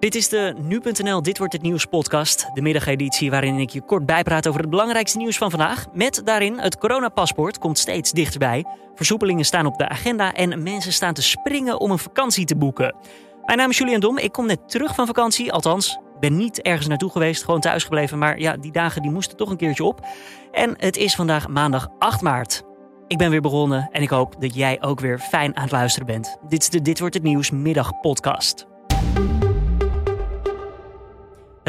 Dit is de Nu.nl Dit Wordt Het Nieuws podcast. De middageditie waarin ik je kort bijpraat over het belangrijkste nieuws van vandaag. Met daarin het coronapaspoort komt steeds dichterbij. Versoepelingen staan op de agenda en mensen staan te springen om een vakantie te boeken. Mijn naam is Julian Dom. Ik kom net terug van vakantie. Althans, ben niet ergens naartoe geweest, gewoon thuis gebleven. Maar ja, die dagen die moesten toch een keertje op. En het is vandaag maandag 8 maart. Ik ben weer begonnen en ik hoop dat jij ook weer fijn aan het luisteren bent. Dit is de Dit Wordt Het Nieuws middagpodcast.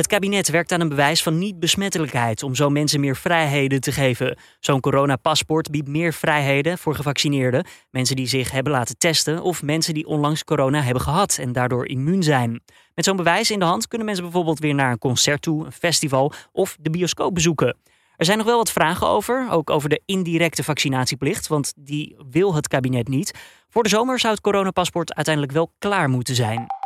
Het kabinet werkt aan een bewijs van niet-besmettelijkheid om zo mensen meer vrijheden te geven. Zo'n coronapaspoort biedt meer vrijheden voor gevaccineerden, mensen die zich hebben laten testen of mensen die onlangs corona hebben gehad en daardoor immuun zijn. Met zo'n bewijs in de hand kunnen mensen bijvoorbeeld weer naar een concert toe, een festival of de bioscoop bezoeken. Er zijn nog wel wat vragen over, ook over de indirecte vaccinatieplicht, want die wil het kabinet niet. Voor de zomer zou het coronapaspoort uiteindelijk wel klaar moeten zijn.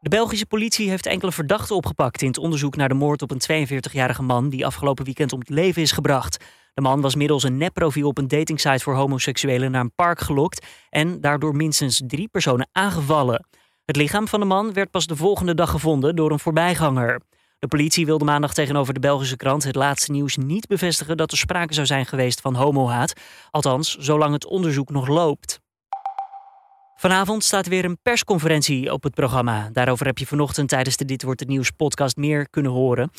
De Belgische politie heeft enkele verdachten opgepakt in het onderzoek naar de moord op een 42-jarige man die afgelopen weekend om het leven is gebracht. De man was middels een nepprofiel op een datingsite voor homoseksuelen naar een park gelokt en daardoor minstens drie personen aangevallen. Het lichaam van de man werd pas de volgende dag gevonden door een voorbijganger. De politie wilde maandag tegenover de Belgische krant het laatste nieuws niet bevestigen dat er sprake zou zijn geweest van homohaat. Althans, zolang het onderzoek nog loopt. Vanavond staat weer een persconferentie op het programma. Daarover heb je vanochtend tijdens de Dit Wordt Het Nieuws podcast meer kunnen horen.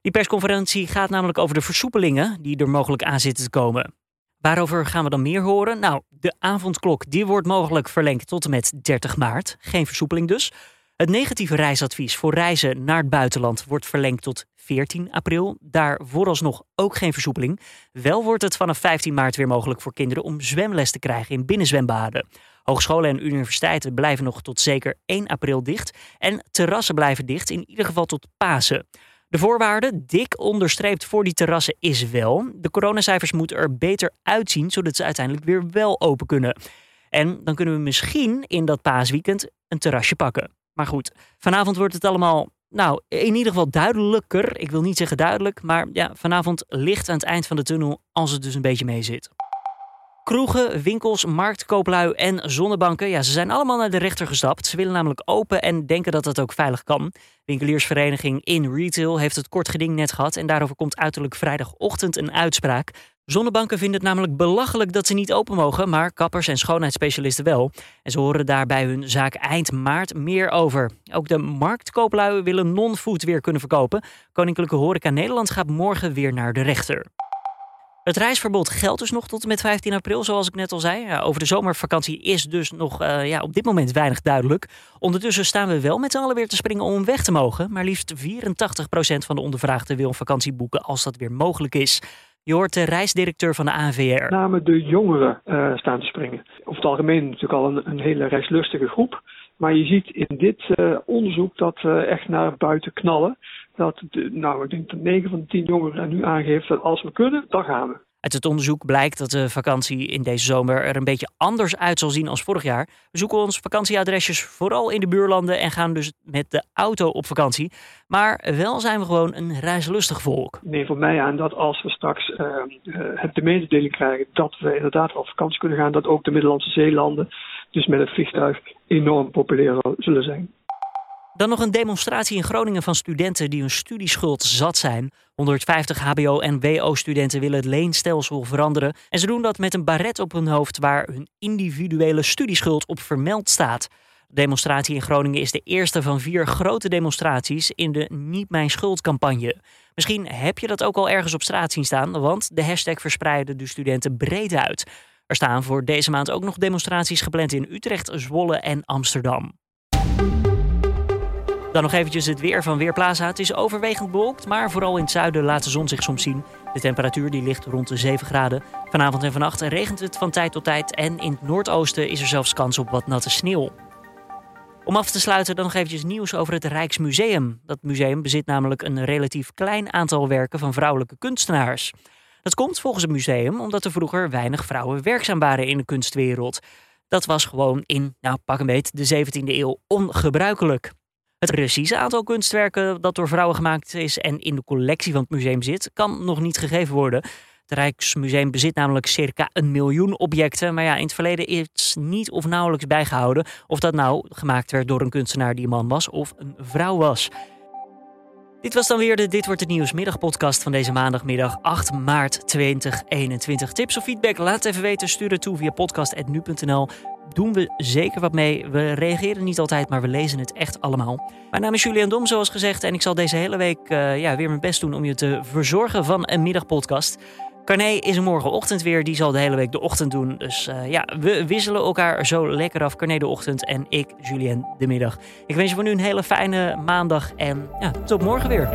Die persconferentie gaat namelijk over de versoepelingen die er mogelijk aan zitten te komen. Waarover gaan we dan meer horen? Nou, de avondklok die wordt mogelijk verlengd tot en met 30 maart. Geen versoepeling dus. Het negatieve reisadvies voor reizen naar het buitenland wordt verlengd tot 14 april. Daar vooralsnog ook geen versoepeling. Wel wordt het vanaf 15 maart weer mogelijk voor kinderen om zwemles te krijgen in binnenzwembaden. Hogescholen en universiteiten blijven nog tot zeker 1 april dicht. En terrassen blijven dicht, in ieder geval tot Pasen. De voorwaarde, dik onderstreept voor die terrassen, is wel. De coronacijfers moeten er beter uitzien, zodat ze uiteindelijk weer wel open kunnen. En dan kunnen we misschien in dat paasweekend een terrasje pakken. Maar goed, vanavond wordt het allemaal, nou, in ieder geval duidelijker. Ik wil niet zeggen duidelijk, maar ja, vanavond licht aan het eind van de tunnel als het dus een beetje mee zit. Kroegen, winkels, marktkooplui en zonnebanken, ja, ze zijn allemaal naar de rechter gestapt. Ze willen namelijk open en denken dat dat ook veilig kan. Winkeliersvereniging In Retail heeft het kort geding net gehad en daarover komt uiterlijk vrijdagochtend een uitspraak. Zonnebanken vinden het namelijk belachelijk dat ze niet open mogen, maar kappers en schoonheidsspecialisten wel. En ze horen daar bij hun zaak eind maart meer over. Ook de marktkooplui willen non-food weer kunnen verkopen. Koninklijke Horeca Nederland gaat morgen weer naar de rechter. Het reisverbod geldt dus nog tot en met 15 april, zoals ik net al zei. Ja, over de zomervakantie is dus nog uh, ja, op dit moment weinig duidelijk. Ondertussen staan we wel met z'n allen weer te springen om weg te mogen. Maar liefst 84% van de ondervraagden wil een vakantie boeken als dat weer mogelijk is. Je hoort de reisdirecteur van de ANVR. Name de jongeren uh, staan te springen. Over het algemeen natuurlijk al een, hele reislustige groep. Maar je ziet in dit uh, onderzoek dat echt naar buiten knallen. Dat, de, nou, ik denk dat 9 van de 10 jongeren nu aangeeft dat als we kunnen, dan gaan we. Uit het onderzoek blijkt dat de vakantie in deze zomer er een beetje anders uit zal zien als vorig jaar. We zoeken ons vakantieadresjes vooral in de buurlanden en gaan dus met de auto op vakantie. Maar wel zijn we gewoon een reislustig volk. Neem voor mij aan dat als we straks uh, uh, de mededeling krijgen dat we inderdaad op vakantie kunnen gaan, dat ook de Middellandse zeelanden, dus met het vliegtuig, enorm populair zullen zijn. Dan nog een demonstratie in Groningen van studenten die hun studieschuld zat zijn. 150 HBO- en WO-studenten willen het leenstelsel veranderen. En ze doen dat met een baret op hun hoofd waar hun individuele studieschuld op vermeld staat. De demonstratie in Groningen is de eerste van vier grote demonstraties in de Niet Mijn Schuld campagne. Misschien heb je dat ook al ergens op straat zien staan, want de hashtag verspreiden de studenten breed uit. Er staan voor deze maand ook nog demonstraties gepland in Utrecht, Zwolle en Amsterdam. Dan nog eventjes het weer van Weerplaza. Het is overwegend bewolkt, maar vooral in het zuiden laat de zon zich soms zien. De temperatuur die ligt rond de 7 graden. Vanavond en vannacht regent het van tijd tot tijd en in het noordoosten is er zelfs kans op wat natte sneeuw. Om af te sluiten dan nog eventjes nieuws over het Rijksmuseum. Dat museum bezit namelijk een relatief klein aantal werken van vrouwelijke kunstenaars. Dat komt volgens het museum omdat er vroeger weinig vrouwen werkzaam waren in de kunstwereld. Dat was gewoon in, nou pak een beet, de 17e eeuw ongebruikelijk. Het precieze aantal kunstwerken dat door vrouwen gemaakt is en in de collectie van het museum zit, kan nog niet gegeven worden. Het Rijksmuseum bezit namelijk circa een miljoen objecten. Maar ja, in het verleden is niet of nauwelijks bijgehouden of dat nou gemaakt werd door een kunstenaar die een man was of een vrouw was. Dit was dan weer de Dit Wordt Het Nieuws middagpodcast van deze maandagmiddag 8 maart 2021. Tips of feedback, laat het even weten. Stuur het toe via podcast.nu.nl. Doen we zeker wat mee. We reageren niet altijd, maar we lezen het echt allemaal. Mijn naam is Julian Dom, zoals gezegd. En ik zal deze hele week uh, ja, weer mijn best doen om je te verzorgen van een middagpodcast. Carné is er morgenochtend weer. Die zal de hele week de ochtend doen. Dus uh, ja, we wisselen elkaar zo lekker af. Carné de ochtend en ik, Julien, de middag. Ik wens je voor nu een hele fijne maandag. En ja, tot morgen weer.